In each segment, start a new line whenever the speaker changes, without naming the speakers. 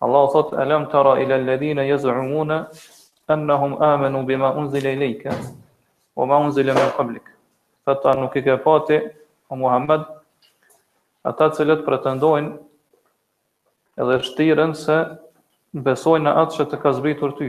Allahu thot alam tara ila alladhina yaz'umuna annahum amanu bima unzila ilayka wa ma unzila min qablik. A nuk i ke pa ti o Muhammed ata të cilët pretendojnë edhe shtiren se besojnë në atë që të ka zbritur ty.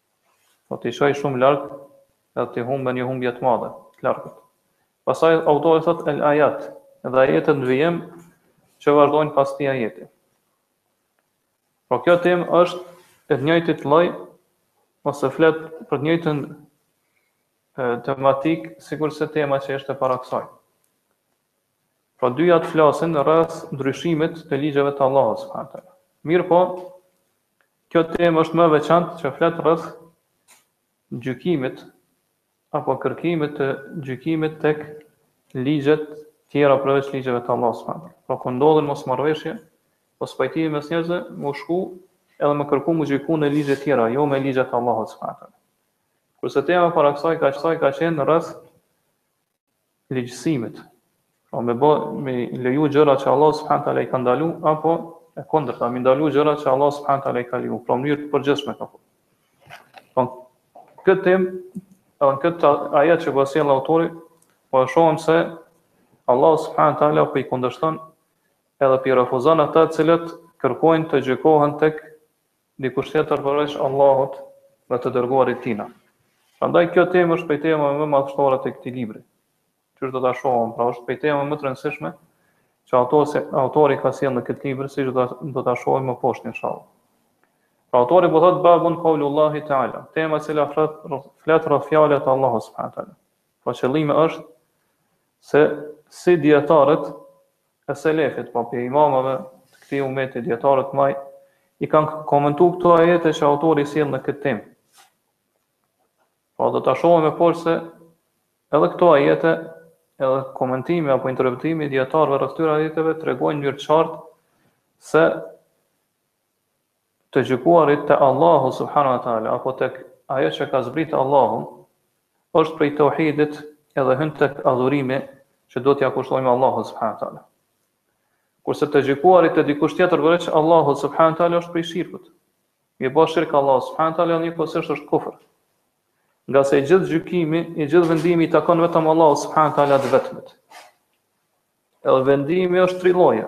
Po t'i çojë shumë larg, edhe t'i humbë në një humbje të madhe, të largët. Pastaj autori thotë el ajat, dhe ajetet në vijim që vazhdojnë pas këtij ajeti. Po kjo temë është e të njëjtit lloj ose flet për të njëjtën tematik sikurse tema që ishte para kësaj. Pra dyjat të flasin rreth ndryshimit të ligjeve të Allahut subhanahu wa taala. Mirëpo kjo temë është më e veçantë që flet rreth gjykimit apo kërkimit të gjykimit tek ligjet tjera përveç ligjeve të Allahut subhanahu wa taala. Pra kur ndodhin mosmarrëveshje, mospajtime mes njerëzve, me shku edhe me kërku me u gjyku në ligje tjera, jo me ligjet e Allahut subhanahu wa taala. Kurse tema para kësaj ka qenë rreth ligjësimit. Pra me bë me leju gjëra që Allah subhanahu taala i ka ndalu apo e kundërta, me ndalu gjëra që Allah subhanahu taala i ka leju, pra në mënyrë të përgjithshme ka po. Po në këtë tem, edhe në këtë ajet që po sjell autori, po e shohim se Allah subhanahu taala po i kundërshton edhe po i refuzon ata të cilët kërkojnë të gjykohen tek Dikush tjetër përveç Allahut dhe të Dërguarit tina. Prandaj kjo temë është prej temave më madhështore të këtij libri. Qysh do ta shohim, pra është prej temave më të rëndësishme që autori autori ka sjellë në këtë libër, siç do do ta shohim më poshtë inshallah. Pra autori po thotë babu qaulillahi taala, tema e cila flet flet rreth fjalës të Allahut subhanahu taala. Po qëllimi është se si dietarët e selefit, pra prej imamëve të këtij ummeti, dijetarët tanë i kanë komentu këto ajete që autori i sjell në këtë temë. Pra do ta shohim më poshtë se edhe këto ajete, edhe komentimi apo interpretimi i dijetarëve rreth këtyre ajeteve tregojnë në mënyrë të qartë se të gjykuarit te Allahu subhanahu wa ta'ala apo tek ajo që ka zbritë Allahu është prej tauhidit edhe hyn tek adhurimi që duhet t'ia kushtojmë Allahut subhanahu wa ta'ala. Kurse të gjykuarit te dikush tjetër veç Allahut subhanahu wa ta'ala është prej shirkut. Me i bo shirk Allahut subhanahu wa ta'ala njëkohësisht është kufër. Ngase i gjithë gjykimi, i gjithë vendimi i takon vetëm Allahut subhanahu wa ta'ala të vetmit. Edhe vendimi është tri lloje.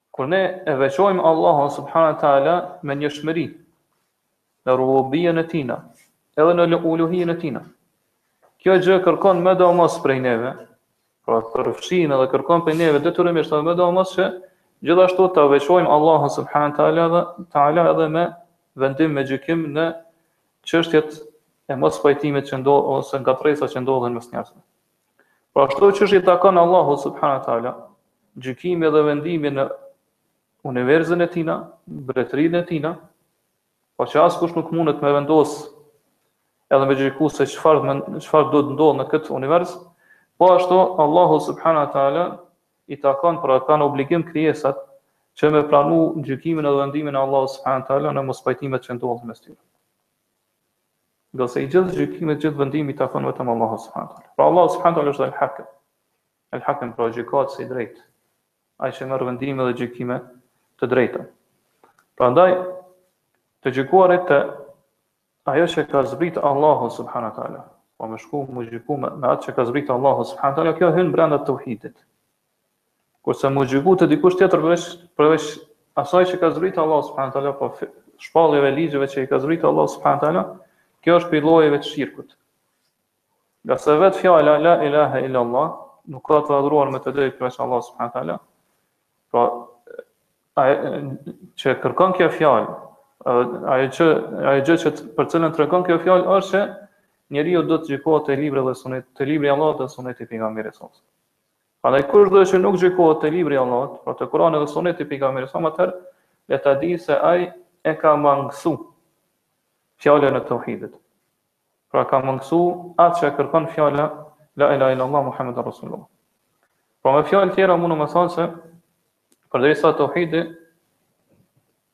Kur ne e veçojmë Allahun subhanahu teala me njëshmëri në rububien e Tina, edhe në uluhien e Tina. Kjo gjë kërkon medoemos prej neve, pra përfshin edhe kërkon prej neve detyrimisht edhe medoemos që gjithashtu ta veçojmë Allahun subhanahu teala edhe me vendim me gjykim në çështjet e mospajtimit që ndodh ose ngatërresa që ndodhin mes njerëzve. Po ashtu që është i takon Allahu subhanahu wa taala, gjykimi edhe vendimi në universin e tina, mbretërinë e tina, pra që askush nuk mundet me vendos edhe me gjyku se çfarë do të ndodhë në këtë univers, po ashtu Allahu subhanahu wa taala i takon pra kanë obligim krijesat që me pranu gjykimin dhe vendimin e Allahu subhanahu wa taala në mospajtimet që ndodhin mes tyre. Ngase i gjithë gjykimi, i gjithë vendimi i takon vetëm Allahut subhanahu teala. Pra Allahu subhanahu teala është El Hakem. El Hakem pra gjykatës i drejtë. Ai që merr vendime dhe gjykime të drejta. Prandaj të gjykuarit te ajo që ka zbrit Allahu subhanahu teala, pra me shku me u gjyku me, me atë që ka zbrit Allahu subhanahu teala, kjo hyn brenda tauhidit. Kurse m'u gjyku te dikush tjetër përveç përveç asaj që ka zbritur Allahu subhanahu wa taala, pra shpalljeve, ligjeve që i ka zbritur Allahu subhanahu wa taala, kjo është prej llojeve të shirkut. Ngase vetë fjala la ilaha illa Allah nuk ka të adhuruar me të drejtë përveç Allahu subhanahu wa taala. Pra ajo që kërkon kjo fjalë, ajo që ajo gjë që për cilën tregon kjo fjalë është se njeriu do të gjykohet te libri dhe suneti, te libri i Allahut dhe suneti i pejgamberit sallallahu Prandaj kushdo që nuk gjykohet te Libri i Allahut, pra te Kurani dhe Suneti i Pejgamberit sa atëherë le ta dijë se ai e ka mangësu fjalën e tauhidit. Pra e ka mangësu atë që e kërkon fjala la ilaha illallah Muhammedur Rasulullah. Pra me fjalë tjera mundemi me thanë se përderisa tauhidi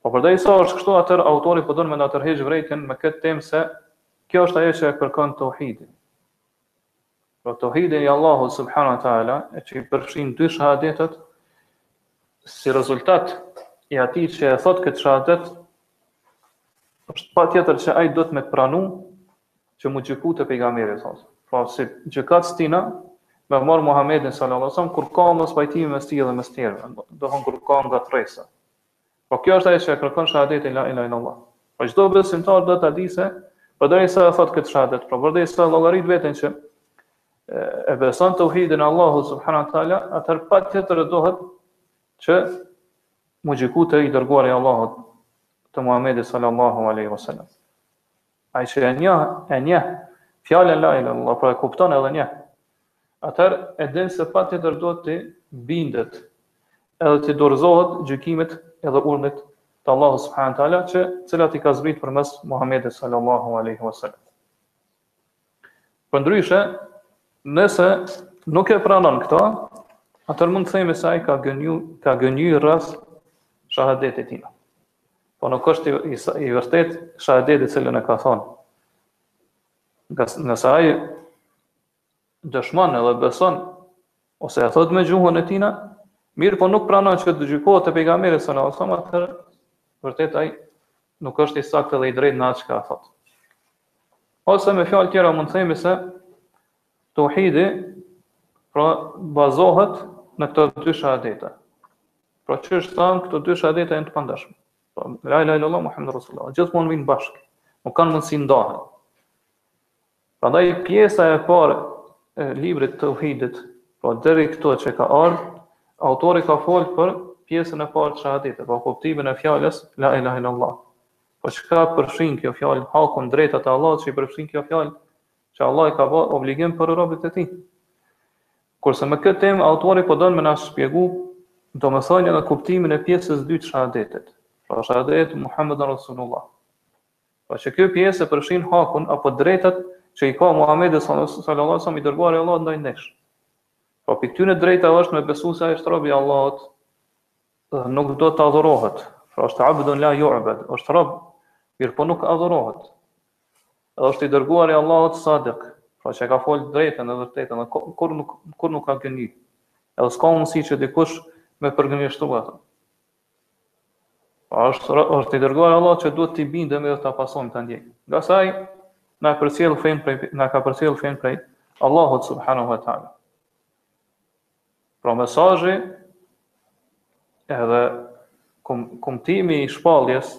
Po përderisa është kështu atëherë autori po don me na tërheq vërejtjen me këtë temë se kjo është ajo që e kërkon tauhidi. Pra tauhidi i Allahut subhanahu wa taala, e që i përfshin dy shahadetet si rezultat i atij që e thot këtë shahadet është patjetër që ai duhet me pranu që m'u gjyku te pejgamberi thot. Pra si gjykatës tina me marr Muhammedin sallallahu alaihi wasallam kur ka mospajtime mes tij dhe mes tjerëve, do të thotë kur ka ngatërresa. Po kjo është ajo që e kërkon shahadeti la ilahe illallah. Po çdo besimtar duhet ta di se përderisa e thot këtë shahadet, pra përderisa llogarit veten që e beson tauhidin e Allahu subhanahu wa taala, atëherë patjetër duhet që m'u gjyku te i dërguari i Allahut te Muhamedi sallallahu alaihi wasallam. Ai që e njeh, e njeh fjalën la ilaha illallah, pra e kupton edhe njeh. Atëherë e din se patjetër duhet të bindet edhe të dorëzohet gjykimit edhe urmit të Allahut subhanahu wa taala që cilat i ka zbrit përmes Muhamedit sallallahu alaihi wasallam. Përndryshe, nëse nuk e pranon këto, atëherë mund të themi se ai ka gënjy, ka gënjy rreth shahadetit tina. Po nuk është i, i, i vërtet shahadeti cilin e ka thonë. Nëse ai dëshmon edhe beson, ose e thot me gjuhën e tina, mirë po nuk pranon që të gjykohet te pejgamberi sallallahu alaihi wasallam, atër vërtet ai nuk është i saktë dhe i drejtë në atë çka thot. Ose me fjalë tjera mund të themi se Tauhidi pra bazohet në këto dy shahadete. Pra siç thamë, këto dy shahadete janë të pandashme. Pra, la ilaha illallah, Muhammed Rasulullah. Gjithmonë vijnë bashkë, nuk kanë mundësi ndahen. Prandaj pjesa e parë e librit tauhidit, pra deri këtu që ka ardhë, autori ka folë për pjesën e parë të shahadetit, pra kuptimin e fjalës, la ilaha illallah. Po çka përfshin kjo fjalë, hakun drejtat e Allahut që i përfshin kjo fjalë, që Allah i ka bërë obligim për robët e tij. Kurse me këtë temë autori po don me na shpjegu domethënien dhe kuptimin e pjesës së dytë të shahadetit. Pra shahadet Muhammed Rasulullah. Pra që kjo pjesë e përfshin hakun apo drejtat që i ka Muhamedi sallallahu alaihi wasallam i dërguar i Allahut ndaj nesh. Pra prej këtyre drejtave është me besu se ai është rob i Allahut dhe nuk duhet të adhurohet. Pra është abdun la yu'bad, është rob, mirë po nuk adhurohet. Edhe është i dërguar i Allahut sadik, pra që ka folë drejtën e vërtetën dhe kurrë nuk kurrë nuk ka gënjy. Edhe s'ka mundësi që dikush me përgënjeshtru atë. Pra është, është i dërguar i Allahut që duhet t'i bindemi edhe ta pasojmë ta ndjekim. Ngase ai na ka përcjell fen prej, na ka përcjell fen prej Allahut subhanahu wa ta'ala. Pra mesazhi edhe kum, kumtimi i shpalljes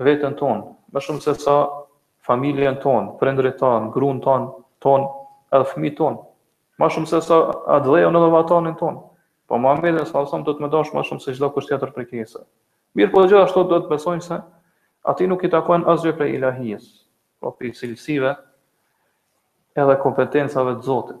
veten tonë, më shumë se sa familjen tonë, prindërit tanë, gruan tanë, tonë, edhe fëmijët tonë, më shumë se sa atdheun edhe vatanin tonë. Po Muhamedin sallallahu alajhi wasallam duhet me dashtë më shumë se çdo kush tjetër prej krijesave. Mirë po gjithashtu duhet të besojmë se atij nuk i takon asgjë prej ilahijes, po prej cilësive edhe kompetencave të Zotit.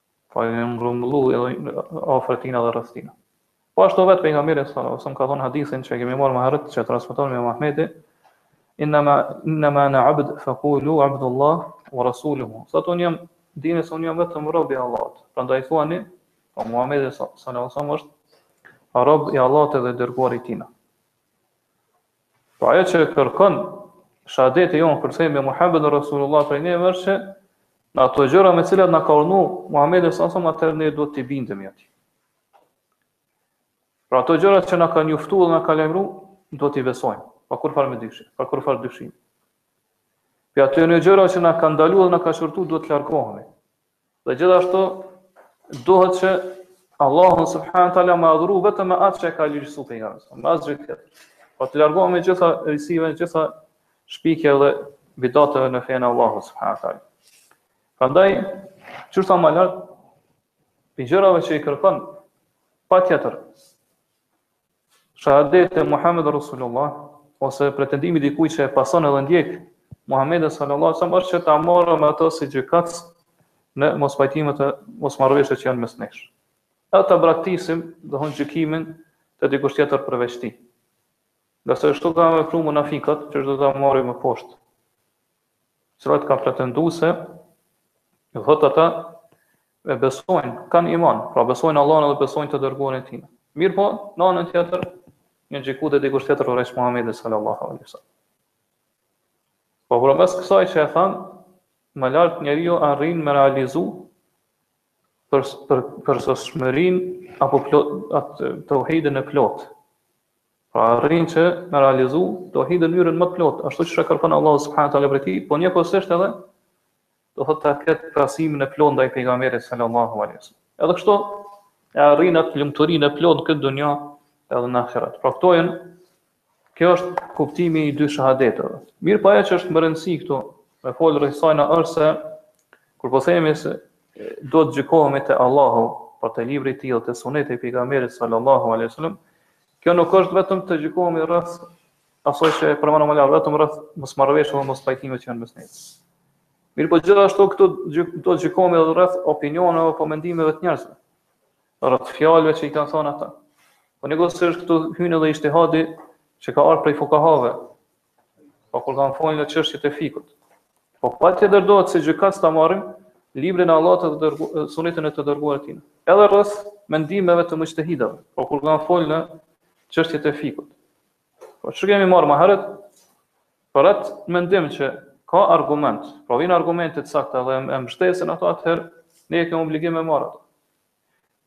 Po janë grumbullu edhe afër tina dhe rreth tina. Po ashtu vetë pejgamberi sallallahu alajhi wasallam ka thënë hadithin që e kemi marrë më herët që transmeton Imam Ahmedi innama innama ana abd faqulu abdullah wa rasuluhu. Thot unë jam dine se unë jam vetëm rob i Allahut. Prandaj thuani, po Muhamedi sallallahu alajhi wasallam është rob i Allahut dhe i dërguar i tij. Po ajo që kërkon shehadeti jonë kur themi Muhammeden Resulullah prej ne është që në ato gjëra me cilat na ka urnu Muhammedi salsem atëherë ne duhet të bindemi atij. Pra ato gjëra që na ka njoftu dhe na ka lajmëru duhet t'i besojmë, pa kurrfarë mëdyshim, pa kurrfarë dyshim. Për ato gjëra që na ka ndalu dhe na ka qortu duhet të largohemi. Dhe gjithashtu duhet që Allahu subhanahu taala me adhuru vetëm me atë që ka ligjësu pejgamberi salsem, me asgjë tjetër. Po të largohemi gjitha risive, gjitha shpikjeve dhe bidateve në fenë e Allahut subhanahu taala. Prandaj çështja më e lartë e gjërave që i kërkon patjetër Shehadeti Muhammeden Resulullah, ose pretendimi i dikujt që e pason edhe ndjek Muhammedin sallallahu alaihi wasallam është që ta marrim atë si gjykatës në mospajtimet e mosmarrëveshjet që janë mes nesh. Edhe ta braktisim, do të thotë gjykimin te dikush tjetër përveç tij. Ngase kështu kanë vepru munafikat, siç do ta marrim më poshtë. Cilët kanë pretendu se, thotë, ata, e besojnë, kanë iman, pra besojnë Allahun dhe besojnë të dërguarin e tij. Mirëpo, në anën tjetër, janë gjyku te dikush tjetër përveç Muhamedit sallallahu alaihi wasallam. Po përmes kësaj që e thamë, më lart njeriu arrin me realizu për për përsosmërinë apo plotë atë teuhidin e plotë. Pra arrin që me realizu teuhidin në mënyrën më të plotë, ashtu siç e kërkon Allahu subhanahu wa taala prej tij, po njëkohësisht edhe do thotë ta ketë pasimin e plotë ndaj pejgamberit sallallahu alaihi wasallam. Edhe kështu e arrin atë lumturinë e plotë në këtë dunja edhe në ahiret. Pra këto janë kjo është kuptimi i dy shahadeteve. Mirëpo ajo që është me rëndësi këtu, me folë rreth saj, është se, kur po themi se do të gjykohemi te Allahu, pra te libri i tij dhe te suneti i pejgamberit sallallahu a.s. Kjo nuk është vetëm të gjykohemi rreth asaj që e përmendëm më lartë, vetëm rreth mosmarrëveshjeve, mospajtimeve që janë mes nesh. Mirëpo gjithashtu këtu duhet të gjykohemi edhe rreth opinioneve apo mendimeve të njerëzve, rreth fjalëve që i kanë thonë ata. Po njëkohësisht këtu hyn edhe ixhtihadi që ka ardhë prej fukahave, po kur kanë folë në çështjet e fikhut. Po patjetër duhet si gjykatës ta marrim librin e Allahut dhe sunetin e të dërguarit të tij. Edhe rreth mendimeve të muxhtehidëve, po kur kanë folë në çështjet e fikhut. Po siç kemi marrë më herët për atë mendim që ka argument, pra vijnë argumente të sakta dhe e mbështesin atë atëherë ne e kemi obligim me marrë atë.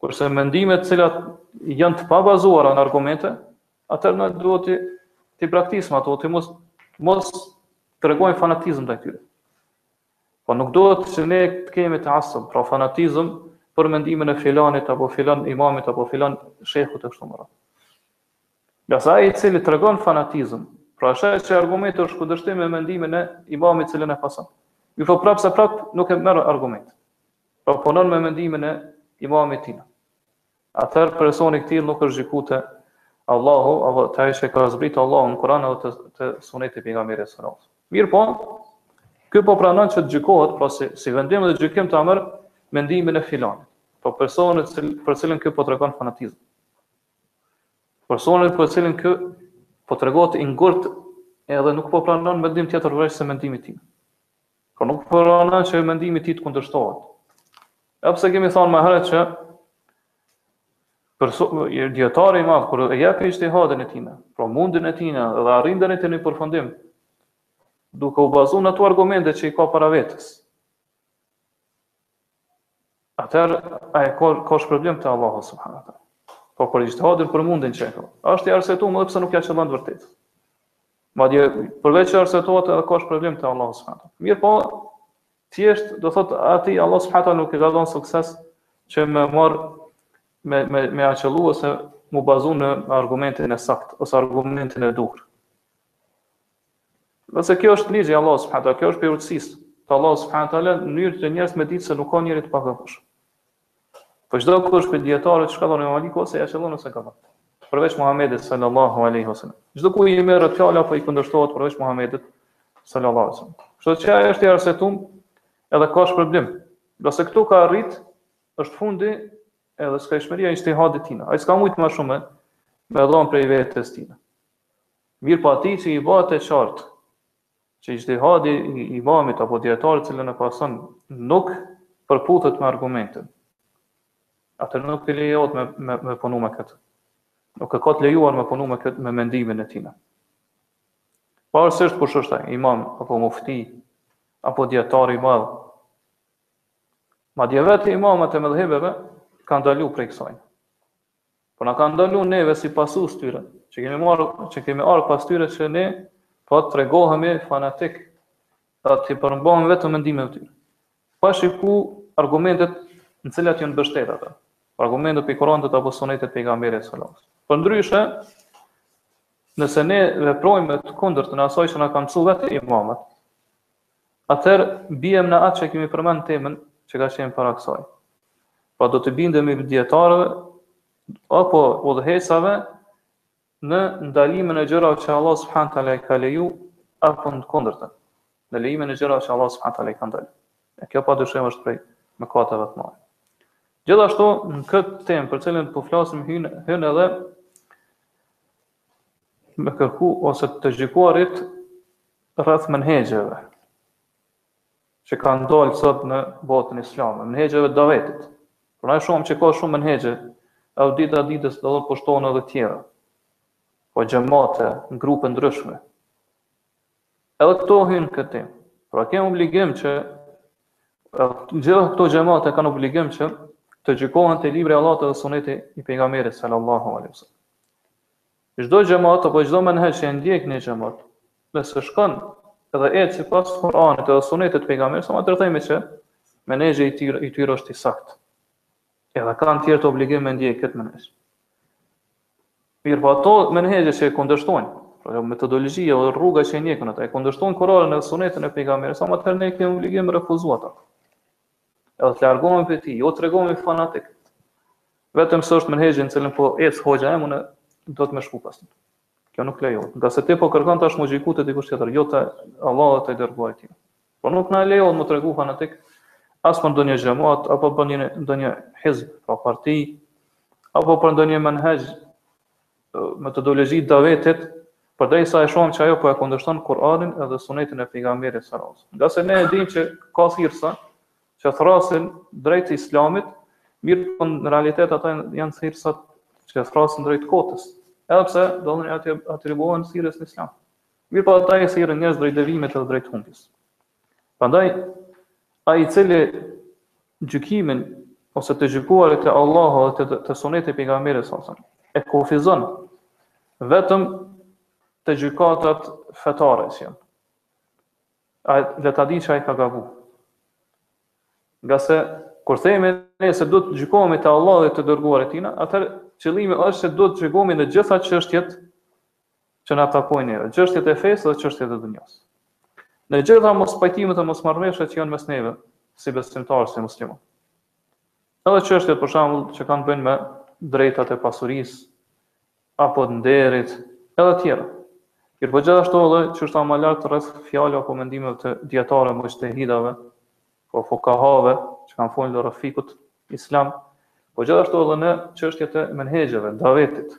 Kurse mendimet të cilat janë të pabazuara në argumente, atëherë ne duhet t'i braktisim ato, të mos mos tregojmë fanatizëm ndaj tyre. Po nuk duhet që ne të kemi teasub, pra fanatizëm për mendimin e filanit apo filan imamit apo filan shehut e kështu me radhë. Ngase ai i cili tregon fanatizëm, pra e sheh që argumenti është në kundërshtim me mendimin e Imamit të cilin e pason, mirëpo prapë se prapë nuk e merr argumentin, pra punon me mendimin e Imamit të tina, atëherë personi i këtillë nuk është gjyku te Allahu apo te ajo që e ka zbritur Allahu në Kur'an apo te, te Suneti i Pejgamberit sallallahu alajhi wasallam. Mirëpo, ky po pranon që të gjykohet, pra si, si vendim dhe gjykim ta merr mendimin e filanit, po personit për cilën ky po tregon fanatizëm. Personit për të cilin ky po tregohet i ngurtë edhe nuk po pranon mendim tjetër veç se mendimi i tij. Por nuk po pranon që mendimi i tij të kundërshtohet. Edhe pse kemi thënë më herët që dietari i madh kur e jep ixhtihadin e tij, pra mundin e tij dhe arrin deri te një përfundim, duke u bazuar në ato argumente që i ka para vetes. Atëherë ai ka ka shpërblim te Allahu subhanahu wa taala. Po për ixhtihadin për mundin që e ka. Është i arsyetuar edhe pse nuk ja qëllon të vërtetën. Madje përveç që arsyetohet edhe ka shpërblim te Allahu subhanahu wa taala. Mirëpo, thjesht do thot atij Allahu subhanahu wa taala nuk i ka dhënë sukses që me marr me me me ja qëllu ose mu bazu në argumentin e saktë ose argumentin e duhur. Dhe se kjo është ligji i Allahut subhanahu teala, kjo është prej urtësisë të Allahut subhanahu teala, në mënyrë që njerëzit me ditë se nuk ka njeri të pagabueshëm. Po çdokush prej dietarëve siç ka thënë Imam Maliku ose ja qëllon ose gabon. Përveç Muhamedit sallallahu alaihi wasallam. Çdokujt i merret fjala apo i kundërshtohet përveç Muhamedit sallallahu alaihi wasallam. Kështu që ai është i arsyetun edhe ka shpërblim. Ngase këtu ka arrit është fundi edhe skajshmëria e ixhtihadit të tina. Ai s'ka mujt më shumë me dhon prej vetes tina. Mirëpo atij që i bëhet e qartë që ixhtihadi i imamit apo dietarit të cilin e pason nuk përputhet me argumentin, atëherë nuk i lejohet me me me punu me këtë. Nuk e ka të lejuar me punu me këtë me mendimin e tij. Pavarësisht kush është ai, imam apo mufti apo dietar i madh. Madje vetë imamët e medhhebeve kanë ndalu prej kësaj. Po na kanë ndalu neve si pasues të tyre, që kemi marrë, që kemi ardhur pas tyre që ne pra të tregohemi fanatik, pra t'i përmbahemi vetëm mendimeve të tyre. Pa shiku argumentet në të cilat janë bështet ata. Argumentet prej Kur'anit apo Sunetit të pejgamberit sallallahu alajhi wasallam. Përndryshe, nëse ne veprojmë të kundërtën e asaj që na kanë mësuar vetë imamët, Atëherë biem në atë që e kemi përmend temën që ka qenë para kësaj. Pra do t'u bindemi dijetarëve apo udhëheqësave në ndalimin e gjërave që Allah subhanahu taala i ka leju apo në kundërtën. Në lejimin e gjërave që Allah subhanahu taala i ka ndalë. E kjo pa dyshim është prej mëkateve të mëdha. Gjithashtu në këtë temë për cilën po flasim hyn hyn edhe Me kërku ose të gjykuarit rreth menhexheve që kanë dalë sot në botën islame, menhexheve davetit. Po ne shohim që ka shumë menhexhe, edhe dita e ditës do të po shtohen edhe të tjera. Po xhamate, në grupe ndryshme. Edhe këto hyjnë këtu. Pra kemë obligim që gjithë këto xhamate kanë obligim që të gjykohen te libri i Allahut dhe suneti i pejgamberit sallallahu alaihi wasallam. Çdo xhamat apo çdo menhexh që e ndjek një xhamat, nëse shkon edhe ecë sipas Kur'anit dhe Sunetit të Pejgamberit sallallahu alaihi wasallam, themi që menhexhi i tyre i tyre është i saktë. Edhe kanë të tjerë obligim me ndjek këtë menhexh. Mirëpo ato menhexhe që e kundërshtojnë, pra ajo metodologjia dhe rruga që e ndjekun ata, e kundërshtojnë Kur'anin dhe Sunetin e Pejgamberit sallallahu alaihi wasallam, ne kemi obligim refuzu ata. Edhe të largohemi prej tij, jo të tregohemi fanatik. Vetëm se është menhexhi në cilin po ecë hoxha jem unë duhet me shku pas tij. Kjo nuk lejohet. Ngase ti po kërkon tash m'u gjyku te dikush tjetër, jo te Allahu dhe te i dërguari i tij. Po nuk na lejohet m'u tregu fanatik, as për ndonjë xhamat, apo për ndonjë, ndonjë hizb, pra parti, apo për ndonjë menhexh, metodologji davetit, përderisa e shohim që ajo po e kundërshton Kur'anin edhe sunetin e pejgamberit sallallahu alaihi wasallam. Ngase ne e dim që ka thirësa që thrasin drejt islamit, mirëpo në realitet ata janë thirësat që thrasin drejt të kotës, edhe pse duan ata t'atribuohen thirës në islam. Mirëpo ata i thirrin njerëzit drejt devijimit edhe drejt humbjes. Prandaj, ai i cili gjykimin ose të gjykuarit te Allahu dhe te, te suneti i pejgamberit sallallahu alaihi wasallam e kufizon vetëm te gjykatat fetare si janë. Ai le ta di që ai ka gabu. Ngase kur themi ne se duhet të gjykohemi te Allahu dhe te i dërguari i tina, atëherë qëllimi është se duhet të gjykohemi në gjitha çështjet që na takojnë neve, çështjet e fesë dhe çështjet e dunjos. Në gjitha mospajtimet e mosmarrëveshjet që janë mes neve, si besimtarë, si musliman. Edhe çështjet për shembull që kanë të bëjnë me drejtat e pasuris, apo të nderit, edhe tjera. Mirëpo gjithashtu edhe çështja ma lart rreth fjalëve apo mendimeve të dijetarëve muxhtehidave, apo fukahave, që kanë folë rreth fikhut islam, po gjithashtu edhe në çështjet e menhexheve, davetit,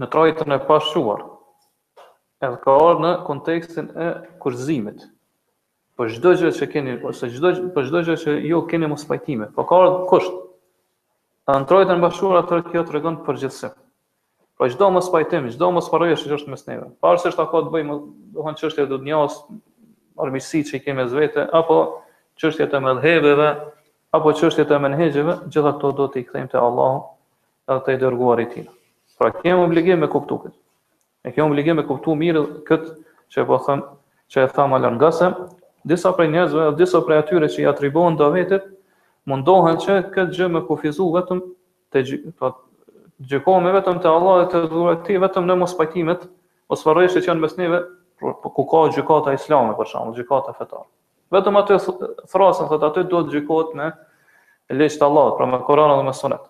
Në trajtën e pashquar, edhe ka ardhur në kontekstin e kushtëzimit, për çdo gjë që keni, ose çdo, për çdo gjë që ju keni mospajtime, po ka ardhur kusht. Në në trajtën e pashquar, atëherë kjo tregon përgjithësim. Po çdo mospajtim, çdo mosmarrëveshje që është mes neve. Pavarësisht a ka të bëjë, domethënë çështje të dunjas, armiqësi që i kemi mes vete, apo çështje të medhhebeve, apo çështje të menhexheve, gjitha këto do t'i kthejmë te Allahu Edhe te i dërguari i Tij. Pra kemi obligim me kuptu këtë. Ne kemi obligim me kuptu mirë këtë që po them, që e thamë më lart, ngase disa prej njerëzve, dhe disa prej atyre që i atribuohen davetit, mundohen që këtë gjë me kufizu vetëm te pra gjykohemi vetëm te Allahu dhe te i dërguari i Tij vetëm në mospajtimet, mosmarrëveshjet që janë mes neve, po ku ka gjykata islame për shembull, gjykata fetare. Vetëm aty thrasën, thotë aty duhet të gjykohet me ligje të Allahut, pra me Kur'an dhe me Sunet.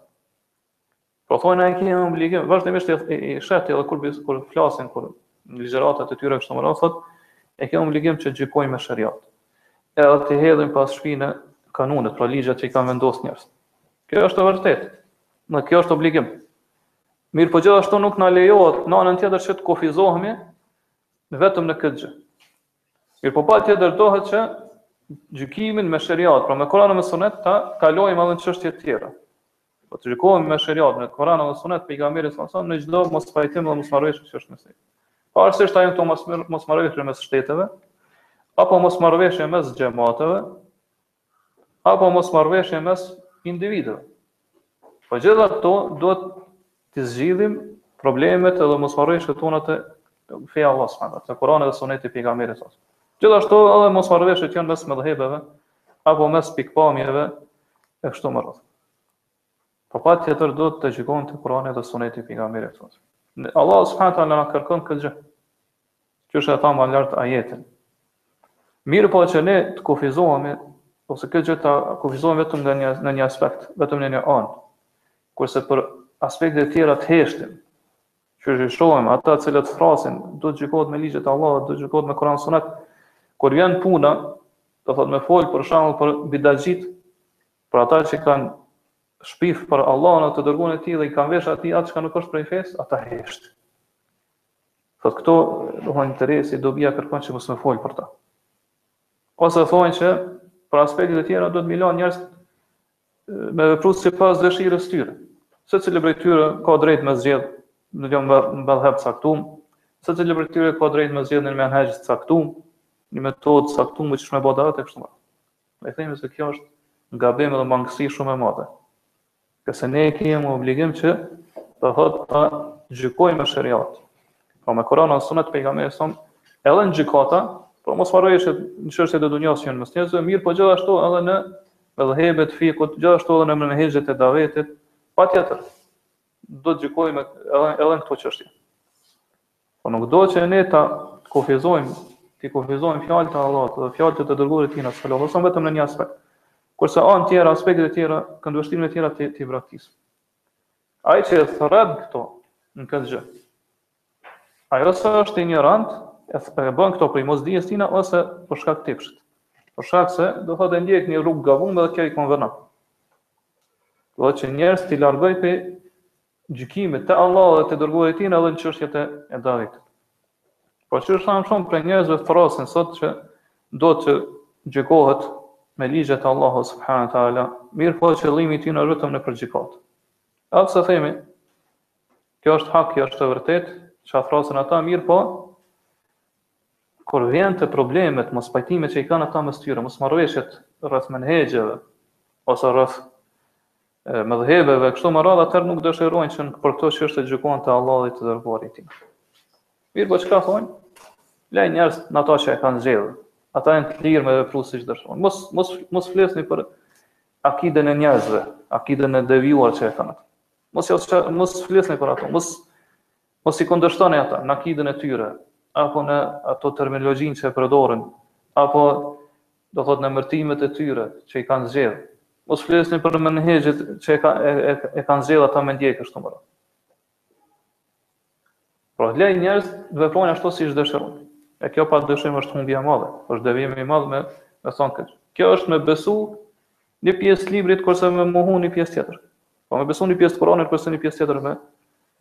Po thonë e kemi obligim, vazhdimisht i, i sheh ti edhe kur kur flasin kur në ligjëratat e tyre kështu më radh thotë e kemi obligim që të gjykojmë me shariat. Edhe të hedhim pas shpinë kanunet, pra ligjet që i kanë vendosur njerëz. Kjo është e vërtetë. Në kjo është obligim. Mirëpo gjithashtu nuk na lejohet në anën tjetër që të kufizohemi vetëm në këtë gjë. Mirëpo patjetër duhet që gjykimin me sheriat, pra me Kur'an dhe Sunet ta kalojmë edhe në çështje të tjera. Po të gjykojmë me sheriat, me Kur'an dhe Sunet të pejgamberit sa sa në çdo mospajtim dhe mosmarrëveshje që është mes tyre. Pavarësisht a janë këto mos mosmarrëveshje mes shteteve apo mosmarrëveshje mes xhamateve, apo mosmarrëveshje mes individëve. Po gjitha këto duhet të zgjidhim problemet edhe mosmarrëveshjet tona te feja e Allahut subhanahu te Kurani dhe Suneti i pejgamberit sa. Gjithashtu edhe mosmarrëveshjet që janë mes medhhebeve apo mes pikëpamjeve e kështu me radhë. Po patjetër duhet të gjykohemi te Kurani dhe Suneti i Pejgamberit sa. Allahu subhanahu wa taala na kërkon këtë gjë. Qysh e thamë më lart ajetin. Mirëpo që ne të kufizohemi ose këtë gjë ta kufizojmë vetëm në një në një aspekt, vetëm në një anë. Kurse për aspektet e tjera të heshtim, që i shohim ata të cilët thrasin, duhet të gjykohet me ligjet e Allahut, duhet të gjykohet me Kur'an Sunet. Kur vjen puna, domethënë me fol për shembull për bidaxhit, Për ata që kanë shpif për Allahun dhe të dërguarin e Tij dhe i kanë vesh atij atë çka nuk është prej fesë, ata heshtin. Thotë këto, domethënë interesi, dobia kërkon që mos me fol për ta. Ose thonë që për aspekte të tjera duhet me i lanë njerëzit me vepru sipas dëshirës tyre. Secili prej tyre ka drejt me zgjedh një medhheb të caktum, secili prej tyre ka drejt me zgjedh një menhexh të caktum, një metodë të caktum, që qysh me bo davet e kështu me radhë. Ne themi se kjo është gabim dhe mangësi shumë e madhe. Kurse ne e kemi obligim që do të thot të gjykojmë me shëriat. Pra me Kuran e në sunet pejgamberit, edhe në gjykata, për mosmarrëveshje në çështje të dunjas që janë mes njerëzve, mirëpo gjithashtu edhe në medhhebet e fikhut, gjithashtu edhe në menhexhet e davetit, patjetër, do të gjykojmë edhe, edhe në këto çështje. Po nuk duhet që ne ta kufizojmë, t'i kufizojmë fjalët e Allahut dhe fjalët e të dërguarit tina, sallallahu alaihi wasallam, vetëm në një aspekt. Kurse anët tjera, aspektet e tjera, këndvështrimet e tjera t'i t'i braktisim. Ai që thërret këtu në këtë gjë. Ai ose është injorant, e e bën këto prej mosdijes tina ose për shkak të epshit. Për shkak se do thotë e ndjek një rrugë t'gabume dhe kjo i konvenon. Do thotë që njerëzit t'i largoj pe gjykimit te Allahu dhe te i dërguari i tina edhe në çështjet e e davetit. Por siç thamë shumë prej njerëzve thrrasin sot që duhet të gjykohet me ligjet e Allahu subhanahu wa taala, mirëpo qëllimi i tina është vetëm nëpër gjykata. E pse themi, kjo është hak, kjo është e vërtet, çka thrrasin ata mirëpo, Kur vjen te problemet, mospajtimet që i kanë ata mes tyre, mosmarrëveshjet rreth menhexheve ose rreth medhhebeve e kështu me radhë, atëherë nuk dëshirojnë që për këto çështje të gjykohen te Allahu dhe te i dërguari i tij. Mirpo çka thonë? Lej njerëzit në ato që e kanë zgjedhur. Ata janë të lirë me vepru siç dëshirojnë. Mos mos mos flisni për akiden e njerëzve, akiden e devijuar që e kanë. Mos jo mos flisni për ato, mos Mos i kundërshtoni ata në akiden e tyre, apo në ato terminologjinë që e përdorin, apo, do thotë, në emërtimet e tyre që i kanë zgjedhë. Mos flisni për menhexhet që e kanë e, e, kanë zgjedhë ata me ndjekë kështu me radhë. Pra, lej njerëzit të veprojnë ashtu siç dëshirojnë. E kjo pa dyshim është humbje e madhe, është devijim i madh me me thënë këtë. Kjo është me besu një pjesë të librit kurse me mohu një pjesë tjetër. Po me besu një pjesë të Kuranit kurse një pjesë tjetër me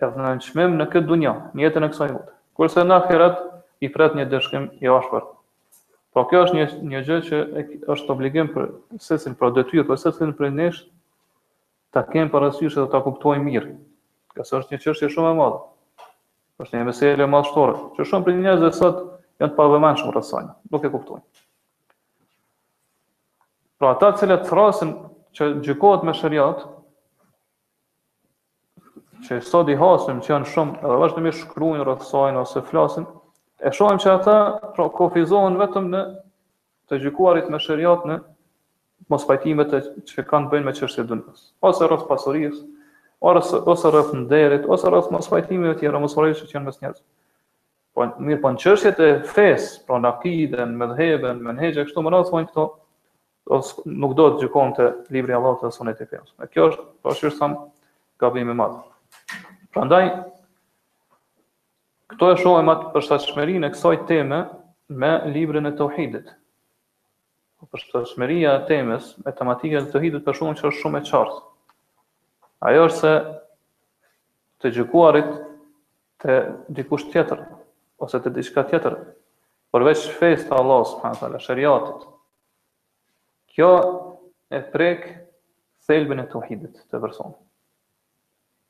Edhe nënçmim në këtë dunja, në jetën e kësaj bote. Kurse në ahiret i pret një ndëshkim i ashpër. Po kjo është një një gjë që është obligim për secilin, pra detyrë për secilin prej nesh ta kem parasysh dhe ta kuptojmë mirë. Kjo është një çështje shumë e madhe. Është një mesele madhështore, që shumë prej njerëzve sot janë të pavëmendshëm rreth saj, nuk e kuptojnë. Pra ata të cilët thrasin që të gjykohet me shariat, që sot i hasim që janë shumë edhe vazhdimisht shkruajnë rreth saj ose flasin e shohim që ata pra kufizohen vetëm në të gjykuarit me sheriat në mospajtimet që kanë të bëjnë me qështje dëndës ose rreth pasurisë ose, ose rreth nderit ose rreth mospajtimeve tjera mospajtimet që janë mes njerëzve po mirë po në qështjet e fesë pra në akide, në medhheb, në menhexh e kështu me radhë këto ose nuk dohet të gjykojë te libri i Allahut dhe suneti i Pejgamberit. Dhe kjo është pa dyshim gabim i madh. Prandaj këtu e shohim përshtatshmërinë e kësaj teme me librin e Tauhidit. Po përshtatshmëria e temës me tematikën e Tauhidit po e shohim që është shumë e qartë. Ajo është se të gjykuarit te dikush tjetër ose te diçka tjetër përveç fesë së Allahut subhanahu wa taala, shariatit. Kjo e prek thelbin e tauhidit të personit.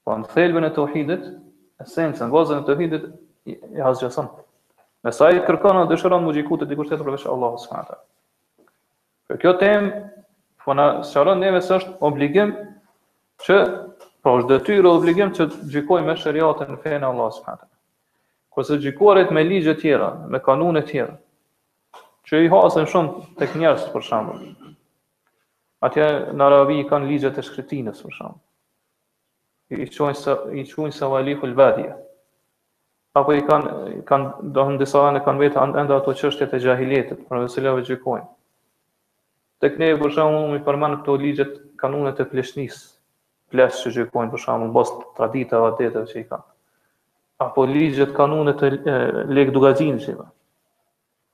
Po në thelbin e tauhidit, esencën, bazën e tauhidit e asgjëson. Nëse ai kërkon dhe dëshiron me u gjyku te dikush tjetër përveç Allahut subhanahu wa taala. Pra kjo temë, po na sqaron neve se është obligim që pra është detyrë obligim që të gjykojmë me shariatin, fenë e Allah subhanahu Kurse të gjykuarit me ligje tjera, me kanune tjera, që i hasim shumë tek njerëz për shembull. Atje në Arabi i kanë ligjet e shkretinës për shembull. i quajnë se i quajnë sevalifu l-badije. Apo i kanë kanë do të disa vende kanë vetë ende ato çështjet e xhahilijetit, përmes cilave gjykojnë. Tek ne për shembull unë i përmend këtu ligjet kanunet e pleqnisë. Pleq që gjykojnë për shembull mbas traditave, adeteve që i kanë. Apo ligjet kanunet e Lek Dukagjinit.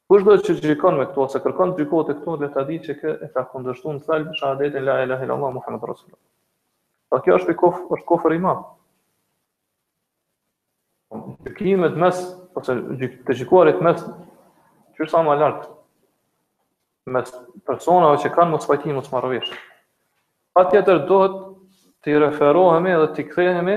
Kushdo që gjykon me këto ose kërkon të gjykohet me këto, le ta di që ky e ka kundërshtuar në thelb shahadetin la ilaha illallah muhammed rasulullah. Po kjo është kuf, është kufër i madh. Gjykimet mes ose të gjykuarit mes siç thamë lart mes personave që kanë mospajtime mosmarrëveshje. Patjetër dohet t'i referohemi dhe t'i kthehemi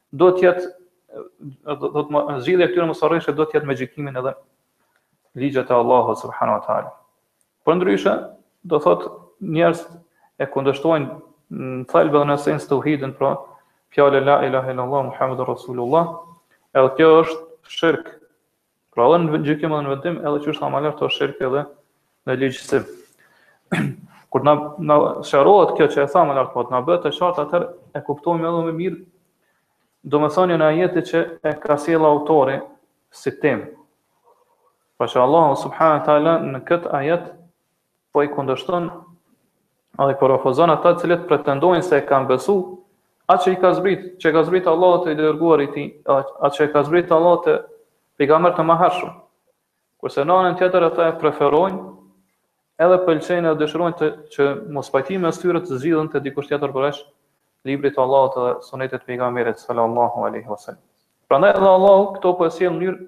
Do të jetë do të zgjidhja e këtyre mosmarrëveshjeve do të jetë me gjykimin edhe ligjet e Allahut subhanahu wa taala. Përndryshe, do të thotë njerëzit e kundërshtojnë në thelb dhe në esencë teuhidin, pra fjalën la ilahe illallah, Muhammedur Rasulullah, edhe kjo është shirk, Pra edhe në gjykim edhe në vendim, edhe siç e thamë lart është shirk edhe në ligjësim. Kur na, na sqarohet kjo që e thamë më lart, na bëhet e qartë atëherë e kuptojmë edhe më mirë domethënien e ajetit që e ka sjellë autori si temë. Pra që Allah subhanahu wa taala në këtë ajet po i kundërshton dhe i po i refuzon ata të cilët pretendojnë se e kanë besu, atë që i ka zbrit, që ka zbrit Allahu te i dërguari i tij, atë që ka zbrit Allahu te pejgamberët e mëhershëm. Kurse në anën tjetër ata e preferojnë edhe pëlqejnë dhe dëshirojnë të që mospajtimet e tyre të zgjidhen te dikush tjetër përveç librit të Allahut dhe sunetit të pejgamberit sallallahu alaihi wasallam. Prandaj edhe Allahu këto po e sjell në mënyrë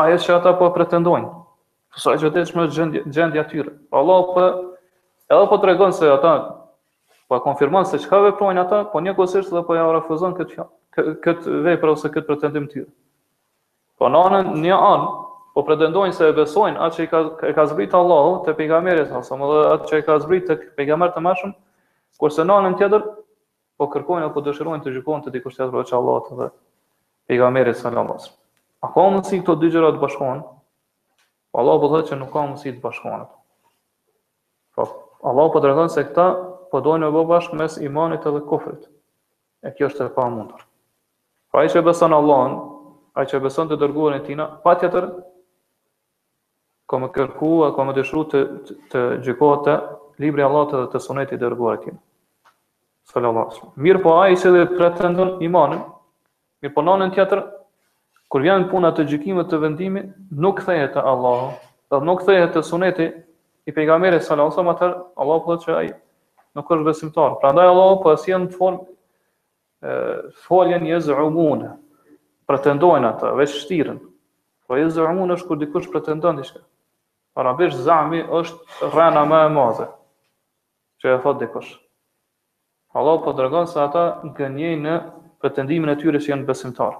Ajo që ata po pretendojnë, sa e çuditshme është gjendja e tyre. Pra Allah po edhe po tregon se ata po konfirmon se çka veprojnë ata, po i kundërshton dhe po ja refuzon këtë fjalë, këtë vepër ose këtë pretendim të tyre. Po në anën një anë po pretendojnë se e besojnë atë që i ka e ka zbrit Allahu te pejgamberi a.s. dhe atë që e ka zbrit tek pejgamberët e mëhershëm, kurse në anën tjetër Po kërkojnë apo dëshirojnë të gjykohen te dikush tjetër veç Allahut dhe pejgamberit sallallahu alajhi wasallam. A ka mundësi këto dy gjëra të bashkohen? Po Allahu po thotë që nuk ka mundësi të bashkohen. Po Allahu po tregon se këta po dojnë me bo bashkë mes imanit edhe kufrit. E kjo është e pamundur. Pra ai që beson Allahun, ai që beson të dërguarin e tina, patjetër, Ka me kërku e ka me dëshiru të të gjykohet te libri i Allahut dhe te suneti i të dërguarit të tij. Sallallahu alaihi wasallam. Mirpo ai i cili pretendon imanin, mirpo në anën tjetër kur vjen puna të gjykimit të vendimit, nuk kthehet te Allahu, dhe nuk kthehet te suneti i pejgamberit sallallahu alaihi wasallam, atëherë Allahu po thotë që ai nuk është besimtar. Prandaj Allahu po e sjell në formë Foljen yez'umune, pretendojnë ata, veç shtiren. Po yez'umune është kur dikush pretendon diçka. Arabisht zami është rrena më e madhe që e thot dikush. Allahu po tregon se ata gënjejnë në pretendimin e tyre që janë besimtar.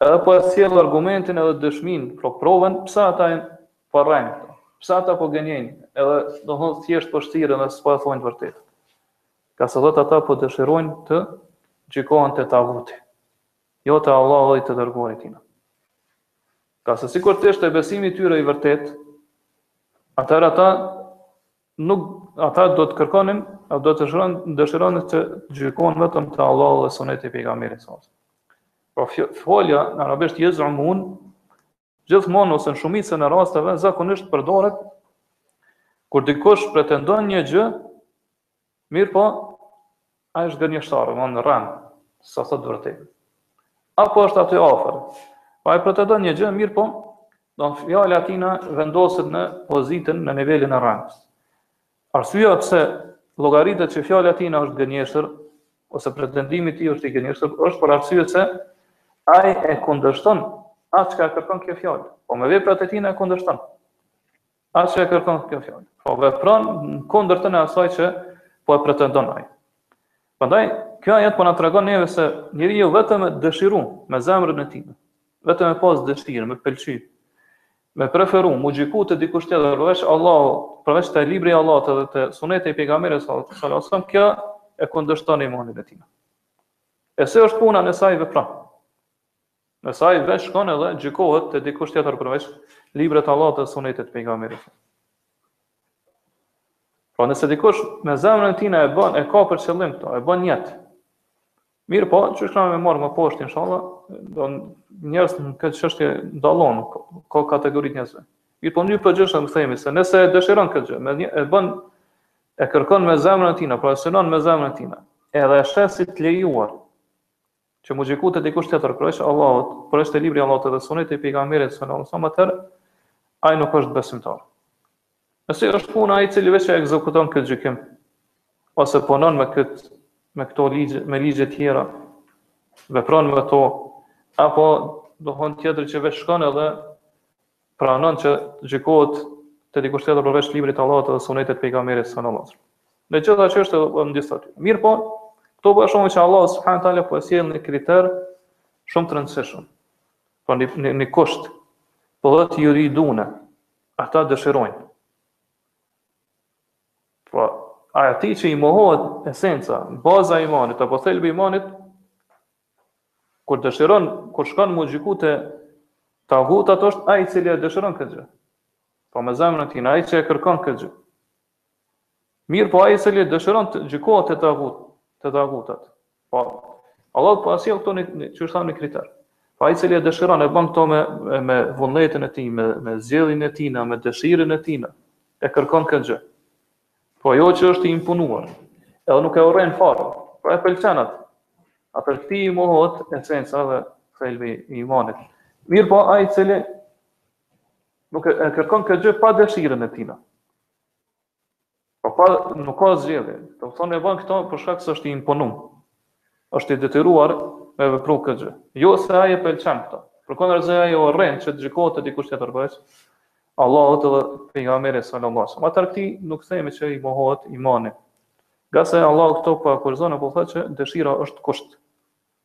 Edhe po e sjell argumentin edhe dëshmin, pro provën pse ata po rrejnë. Pse ata po gënjejnë? Edhe do të thotë thjesht po shtiren dhe s'po e thonë të vërtetën. Ngase thotë ata po dëshirojnë të gjykohen te taguti, jo te Allahu dhe te i dërguari i tina. Ngase sikur të ishte besimi i tyre i vërtet, atëherë ata nuk ata do të kërkonin apo do të shëron dëshironin që të gjykohen vetëm te Allahu dhe suneti i pejgamberit a.s. Pra folja në arabisht jezumun Gjithmonë ose në shumicën e rasteve zakonisht përdoret kur dikush pretendon një gjë, mirëpo ai është gënjeshtar, domethënë rren, s'e thot të vërtetën. Apo është aty afër. Po ai pretendon një gjë, mirëpo, do të fjala e tina vendoset në pozitën në nivelin e rrenës. Arsyeja pse llogaritet që fjala e tij është gënjeshtër ose pretendimi i tij është i gënjeshtër, është për arsye se ai e kundërshton atë që kërkon kjo fjalë, pra me veprat e tij e kundërshton atë që kërkon kjo fjalë, po vepron kundër asaj që po e pretendon ai. Prandaj, ky ajet po na tregon neve se njeriu vetëm me dëshiru me zemrën e tij, vetëm me pas dëshirë, me pëlqy, Me preferu, mu gjyku te dikush tjetër, përveç Allahut, përveç te libri i Allahut edhe te suneti i pejgamberit sallallahu alaihi wasallam, kjo e kundërshton imanin e tij. E si është puna nëse ai vepron? Nëse ai veç shkon edhe gjykohet te dikush tjetër përveç librit të Allahut dhe sunetit të pejgamberit. Pra nëse dikush me zemrën e tij e bën e ka për qëllim këtë, e bën nijet. Mirëpo, siç kena me marrë më poshtë, inshallah, do njerëz në këtë çështje dallon, ka kategori të njerëzve. Mirëpo, në përgjithësi themi, se nëse e dëshiron këtë gjë, me nijet e bën, e kërkon me zemrën e tina, pra e synon me zemrën e tina, edhe e sheh si të lejuar, që mu gjyku te dikush tjetër, përveç Allahut, përveç te libri i Allahut edhe suneti i pejgamberit sallallahu alajhi wasallam, atëherë, ai nuk është besimtar. E si është puna ai i cili veç e ekzekuton këtë gjykim ose punon me këtë me këto ligje, me ligje të tjera, vepron me to, apo do thonë, ai tjetër që veç shkon edhe pranon që gjykohet te dikush tjetër përveç librit të Allahut dhe sunetit të pejgamberit sallallahu alajhi wasallam. Në çdo atë çështë do të ndjesë aty. Mirëpo, këtu po shohim që Allahu subhanahu taala po sjell një kriter shumë të rëndësishëm. Po një, një kusht, po thotë juridune. Ata dëshirojnë. Pra, atij që i mohohet esenca, baza e imanit, apo thelbi i imanit, kur dëshiron, kur shkon mu gjyku te tagutat, është ai i cili e dëshiron këtë gjë. Pra me zemrën e tina, ai që e kërkon këtë gjë. Mirëpo ai i cili e dëshiron të gjykohet te tagut, te tagutat. Pra Allahu po sjell këtu siç thamë një kriter. Pra ai i cili e dëshiron e bën këtë me me vullnetin e tij, me me zgjedhjen e tij, me dëshirën e tij, e kërkon këtë gjë. Po jo që është i imponuar. Edhe nuk e urren fare. Po e pëlqen atë. Atëherë këtij i mohohet esenca dhe thelbi i imanit. Mirëpo ai i cili nuk e, e kërkon këtë gjë pa dëshirën e tij. Po pra nuk ka zgjedhje. Do të thonë e bën këtë për shkak se është i imponuar. Është i detyruar me vepru këtë gjë. Jo se ai e pëlqen këtë. Përkundrazi ai urren që të gjykohet te dikush tjetër përveç Allahut dhe pejgamberit sallallahu alajhi wasallam. Atëherë këtij nuk themi që i mohohet imani. Ngase Allahu këtu po e kushtëzon apo thotë që dëshira është kusht.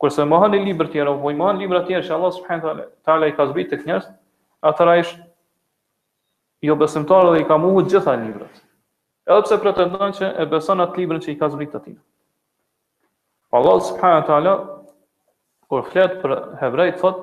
Kurse mohon libra tjerë, apo i mohon libra tjerë që Allah subhanahu wa taala i ka zbrit tek njerëz, atëherë është jo besimtar dhe i ka mohu të gjitha librat. Edhe pse pretendon që e beson atë librin që i ka zbrit atij. Allah subhanahu wa taala kur flet për hebrejt thot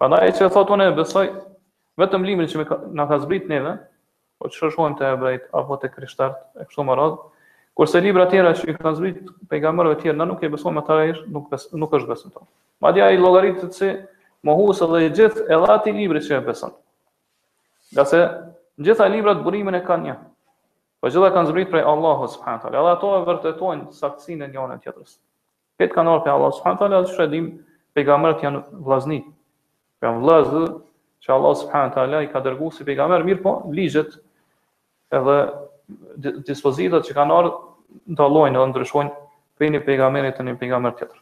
Prandaj ai që thotë unë e besoj vetëm librin që ka, na ka zbrit neve, po siç shohim te hebrejt apo te krishtart e kështu me radhë. Kurse libra tjera që i kanë zbrit pejgamberëve të tjerë, na nuk e besojmë ata ai nuk bes, nuk është besim tonë. Madje ai llogaritet si mohus edhe i gjithë edhe ati libri që e beson. Ngase gjitha librat burimin e kanë një. Po gjitha kanë zbrit prej Allahu subhanahu taala. Edhe ato e vërtetojnë saktësinë e njëra tjetrës. Këta kanë ardh prej Allah subhanu tala dhe siç e dim pejgamberët janë vllazni. Pra janë vllazën që Allah subhanu tala i ka dërgu si pejgamberë, mirëpo ligjet edhe dispozitat që kanë ardh dallojnë edhe ndryshojnë prej një pejgamberi te një pejgamber tjetër.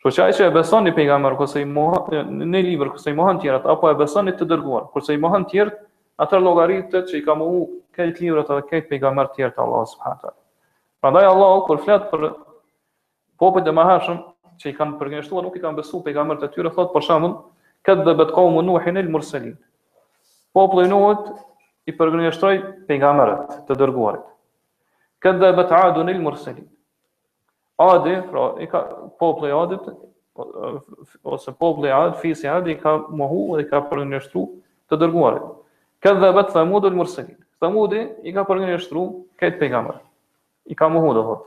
Kështu që ai që e beson një pejgamber ose e beson një libër kurse i mohon tjerët apo e beson një të dërguar, kurse i mohon tjerët, ai llogaritet që i ka mohu krejt librat edhe krejt pejgamber të tjerë të Allahut subhanahu wa taala. Prandaj Allahu kur flet për Popujt e mëhershëm që i kanë përgënjeshtruar nuk i kanë besuar pejgambert e tyre, thotë për shembull, kedhdhebet kaumu Nuhin el Murselin. Populli i Nuhut i përgënjeshtroi pejgamberët të dërguarit. Kedhdhebet Adun el Murselin. Adi, pra, i ka populli i Adit ose populli i Adit, fisi i Adit i ka mohu dhe i ka përgënjeshtruar të dërguarit. Kedhdhebet Thamudu el Murselin. Thamudi i ka përgënjeshtruar krejt pejgamberët. I ka mohu do thotë.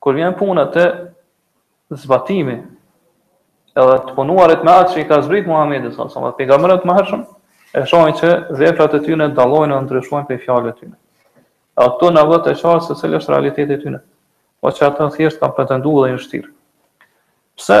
Kur vjen puna te zbatimi edhe të punuarit me atë që i ka zbrit Muhamedit sallallahu alaihi wasallam, pejgamberët e mëhershëm, e shohim që veprat e tyre dallojnë dhe ndryshojnë prej fjalëve të tyre. Edhe këtu na bëhet e qartë se cili është realiteti i tyre, po që ata thjesht kanë pretenduar dhe janë shtirë. Pse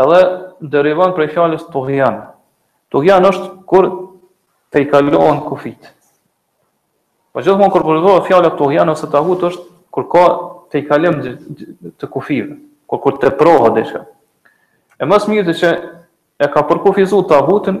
Edhe derivon prej fjalës tughyan. Tughyan është kur tejkalohen kufit. Po gjithmonë kur përdoret fjala tughyan ose tagut është kur ka tejkalim të kufive, kur kur teprohet diçka. E më së miri që e ka përkufizuar tagutin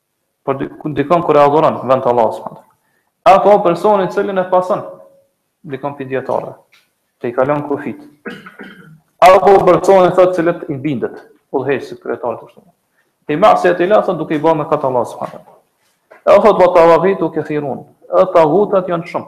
Pra dikon kur e adhuron në vend të Allahut subhanahu wa taala, apo personin të cilin e pason dikon prej dietarëve, tejkalon kufit. Apo personi thotë të cilit i bindet, udhëheqësi kryetar të kështu. Te masijetilah duke i bërë mëkat Allah subhanahu wa taala. E thotë wa tawagitu kathirun. Edhe tagutat janë shumë.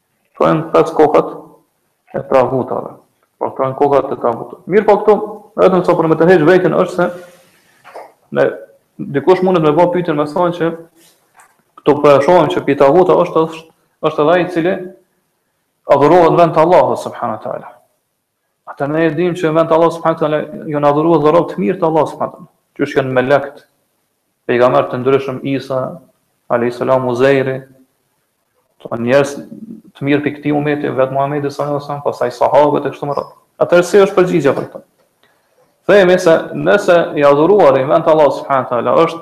Thonë pesë kokat e tagutave. Po këto janë kokat e tagutave. Mirëpo këtu, vetëm sa për me tërheq vërejtjen është se dikush mundet me bë pyetjen me thonë që këtu po e shohim që prej tagutave është është është edhe ai i cili adhurohet vend të Allahut subhanahu teala. Atëherë ne e dimë që në vend të Allahut subhanahu teala janë adhuruar dhe rob të mirë të Allahut subhanahu teala. Qysh janë melekët, pejgamber të ndryshëm Isa, alayhis salam Uzejri, njerëz të mirë prej këtij umeti, vetë Muhamedi sallallahu alaihi wasallam, pastaj sahabët e kështu me radhë. Atëherë si është përgjigja për këtë? Themi se nëse i adhuruari në vend të Allahut subhanahu teala është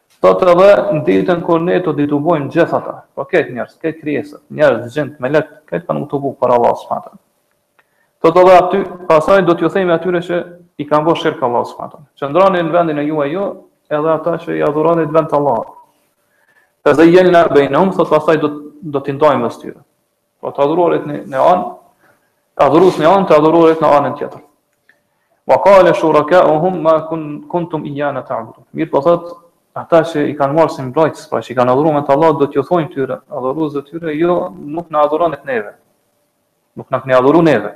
Thot edhe në ditën kur ne do t'i tubojmë gjithë ata, pra krejt njerëz, krejt krijesat, njerëz, xhinët, melekët, krejt kanë u tubu para Allahut subhanahu teala. Thot edhe aty, pasaj do t'ju themi atyre që i kanë bërë shirk Allahut subhanahu: Qëndroni në vendin e juaj ju, edhe ata që i adhuroni në vend të Allahut. Fa zayyalna bainahum, thot pasaj do do t'i ndajmë mes tyre. Pra të adhuruarit në, një anë, adhurusit një anë, të adhuruarit në anën tjetër. Wa kale shurakauhum ma kun, kuntum ijjana ta'budun. Mirëpo thot, ata që i kanë marrë si mbrojtës, pra që i kanë adhuru vend të Allahut, do t'ju thojnë tyre, adhurusve tyre, jo nuk na adhuronit neve, nuk na keni adhuru neve,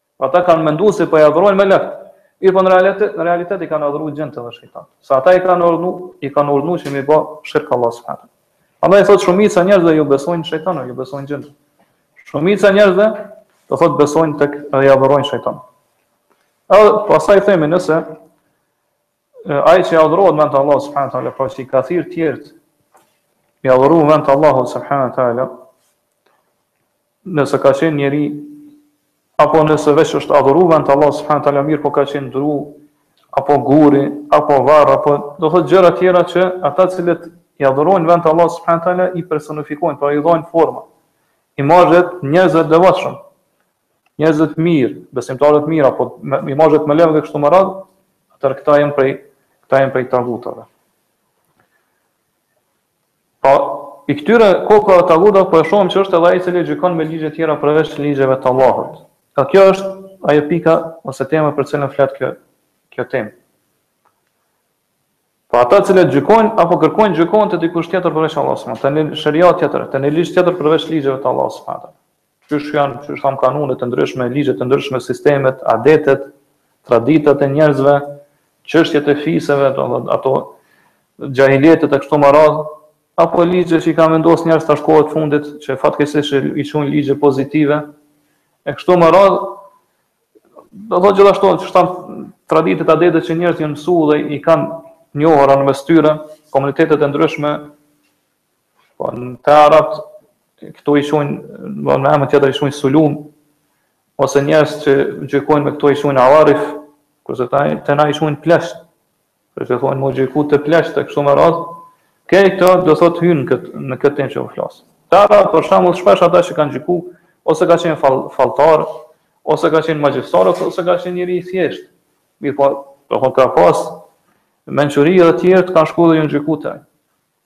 Ata kanë menduar se po i adhurojnë melekët. Mirëpo në realitet, në realitet i kanë adhuruar xhinët dhe shejtanët. Se ata i kanë urdhnu, i kanë urdhnu që mi ba shirk Allahut subhanahu. Andaj thot shumica njerëzve ju besojnë shejtanëve, ju besojnë xhinëve. Shumica njerëzve do thot besojnë tek dhe i adhurojnë shejtanët. Edhe pastaj themi nëse Ai që adhurohet vend të Allahut subhanahu wa taala, pra që i ka thirr të tjerët me adhuru vend të Allahut subhanahu wa taala. Nëse ka qenë njeri apo nëse veç është adhuruar vend të Allahut subhanahu wa taala, mirëpo ka qenë dru apo guri apo varr apo do të thotë gjëra të tjera që ata të cilat i adhurojnë vend të Allahut subhanahu wa taala i personifikojnë, pra i dhajnë forma, imazhet e njerëzve të devotshëm. njerëzve të mirë, besimtarëve të mirë apo imazhet e melekëve dhe kështu me radhë, atëherë këta janë prej këta janë prej tagutave. Prej këtyre kokrave tagutave po e shohim që është edhe ai i cili gjykon me ligje të tjera përveç ligjeve të Allahut. Pra kjo është ajo pika ose tema për cilën flet kjo kjo temë. Pra ata që gjykojnë apo kërkojnë gjykim te dikush tjetër përveç Allahut subhanahu wa taala, te një sheriat tjetër, te një ligj tjetër përveç ligjeve të Allahut subhanahu wa taala. Qysh janë, qysh thamë kanunet e ndryshme, ligjet e ndryshme, sistemet, adetet, traditat e njerëzve, çështjet e fiseve, do thotë ato xhahilietet e kështu me radhë, apo ligje që i kanë vendosur njerëz tash kohët fundit, që fatkeqësisht i quajnë ligje pozitive, e kështu me radhë, do thotë gjithashtu, qysh thamë traditet adetet që njerëz janë mësuar dhe i kanë njohur në mes tyre, komunitetet e ndryshme, Po, te arabt, këto i qujn, në në emën tjetër i qujn sulum, ose njerëz që gjykojnë me këto i qujn avarif, kurse te, te na i qujn pleqt, kurse thonë m'u gjyku te pleqt, e kështu me radhë, kej këto do thot hyjnë në këtë, në këtë temë që po flasim. Te arabt, për shembull, shpesh ata që kanë gjyku, ose ka qenë fal, faltar, ose ka qenë magjistar, ose ka qenë njeri i thjeshtë. Mirëpo, domethënë ka pas mençuri dhe tjerët kanë shku dhe janë gjyku te.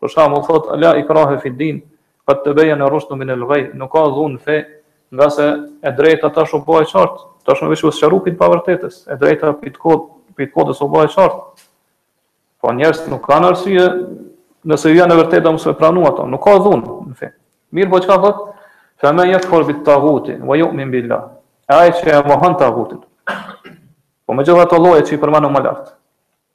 Për shembull, thotë la ikrahe fi din, qad tebejen ar-rushdu min al-ghayy, nuk ka dhunë në fe, ngase e drejta tash u bë e qartë, tash më veç u sqaru prej të pavërtetës, e drejta prej të kot, prej të kotës u bë e qartë. Po njerëzit nuk kanë arsye nëse ju vjen e vërteta mos me pranu ato, nuk ka dhunë në fe. Mirëpo çka thot? Fa man yakfur bit taghuti wa yu'min billah. Ai që e mohon taghutin. Po me gjitha ato lloje që i përmendëm më lartë.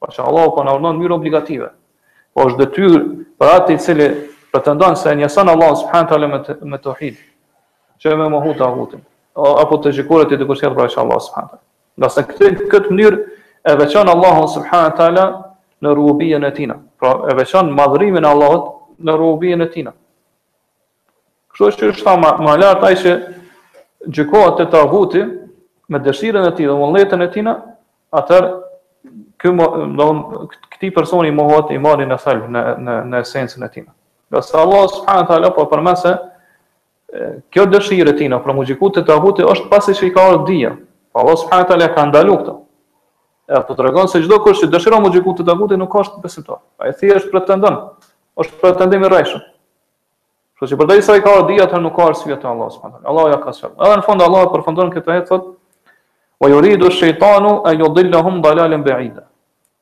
Po që Allahu po na urdhënon mënyrë obligative. Po është detyrë për atë i cili pretendon se njëson Allahun subhanahu teala me me tauhid. Që me mohu tagutin. Apo të gjykuarit te dikush tjetër përveç Allahu subhanahu teala. Ngase këtë, këtë mënyrë e veçon Allahun subhanahu teala në rububien e tina. Pra e veçon në adhurimin e Allahut në rububien e tina. Kështu siç u tha më lart ai që gjykohet te taguti me dëshirën e tij dhe vullnetin e tij, atëherë ky do thot këtij personi i mohohet imani në thelb në në në esencën e tij. Ngase Allah subhanahu wa taala po përmend se kjo dëshirë e tina për m'u gjyku te taguti është pasi që i ka ardhur dija. Po Allah subhanahu wa taala ka ndaluar këtë. Edhe po tregon se çdokush që dëshiron m'u gjyku te taguti nuk është besimtar. Ai thjesht pretendon. Është pretendim i rrejshëm. Kështu që përderisa i ka ardh dija atëherë nuk ka arsye te Allahu subhanahu wa taala. Allahu ja ka sjell. Edhe në fund Allahu përfundon këtë ajet thot: "Wa yuridu ash-shaytanu an yudillahum dalalan ba'ida."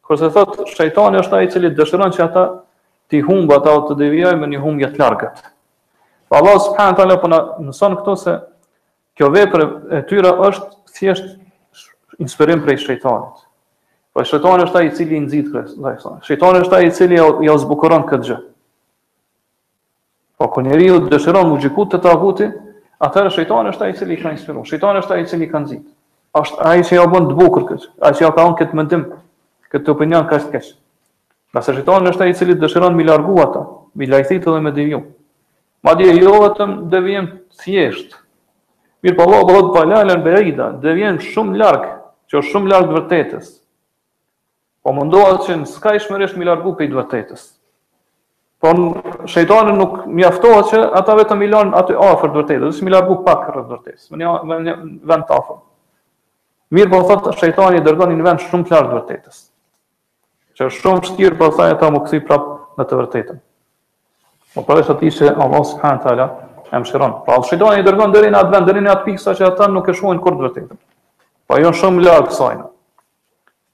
Kurse thot shejtani është ai i cili dëshiron që ata t'i humb ata të devijojnë me një humbje të largët. Pra Allahu subhanahu wa taala po na mëson këtu se kjo vepër e tyre është thjesht inspirim prej shejtanit. Po shejtani është ai i cili i nxit këtë. Shejtani është ai i cili ja zbukuron këtë gjë. Po kur njeriu dëshiron m'u gjyku te taguti, atëherë shejtani është ai i cili e ka inspiruar. Shejtani është ai i cili e ka nxit. Është ai që ja bën të bukur këtë, ai që ja ka dhënë këtë mendim, këtë opinion kaq të keq. Ngase shejtani është ai i cili dëshiron m'i largu ata, m'i lajthit edhe m'i deviju. Madje jo vetëm devijim thjesht. Mirëpo po, Allahu po thot dalalan ba'ida, devijim shumë larg, që është shumë larg të vërtetës. Po mundohet që mundësisht mi largu prej të vërtetës. Por shejtani nuk mjaftohet që ata vetëm i lan aty afër të vërtetës, dhe si mi largu pak rreth të vërtetës, në një vend të afërt. Mirëpo po thotë, shejtani i dërgon një vend shumë të largët të vërtetës. Që është shumë vështirë po thotë, ata me u kthy prapë në të vërtetën. Po pra është atij që Allahu subhanehu teala e mëshiron. Pra shejtani i dërgon deri n'atë vend, deri n'atë pikë, sa që ata nuk e shohin kurrë të vërtetën. Po janë shumë larg kësaj.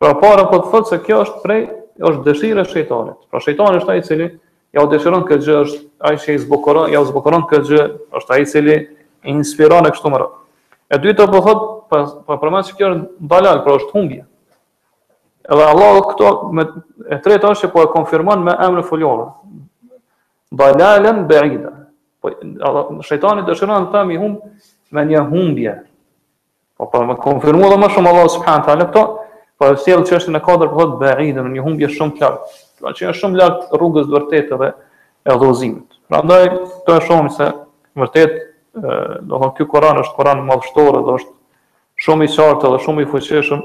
Pra e para po të thotë se kjo është prej është dëshirë e shejtanit. Pra shejtani është ai i cili ja u dëshiron këtë gjë, është ai që i zbukuron, ja u zbukuron këtë gjë, është ai i cili i inspiron e kështu me radhë. E dyta po thotë, po po përmend se kjo është dalal, pra është humbje. Edhe Allahu këto, e treta është që po e konfirmon me emrin foljor. Dalalen ba'ida. Po shejtani dëshiron t'i humb me një humbje. Po pra me konfirmu edhe më shumë Allahu subhanahu wa taala këto, po e sjell çështjen e katërt po thotë ba'idan, një humbje shumë të largët. Pra që është shumë larg rrugës së vërtetë dhe e udhëzimit. Prandaj këto e shohim se vërtet do të thotë ky Kur'an është Kur'an madhështor dhe është shumë i qartë dhe shumë i fuqishëm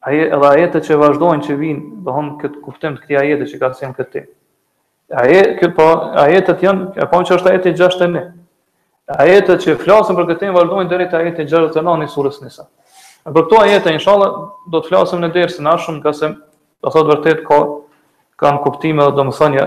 Aje, edhe ajetet që vazhdojnë që vijnë, do ta forcojnë këtë kuptim të këtij ajeti që ka sjellë këtë temë, ajetet janë, e pamë që është ajeti 61. Ajetet që flasin për këtë temë vazhdojnë deri te ajeti 69 i surës Nisa. E për këto ajete inshallah do të flasim në dersin e ardhshëm, ngase do thotë vërtet ka kanë kuptime dhe domethënia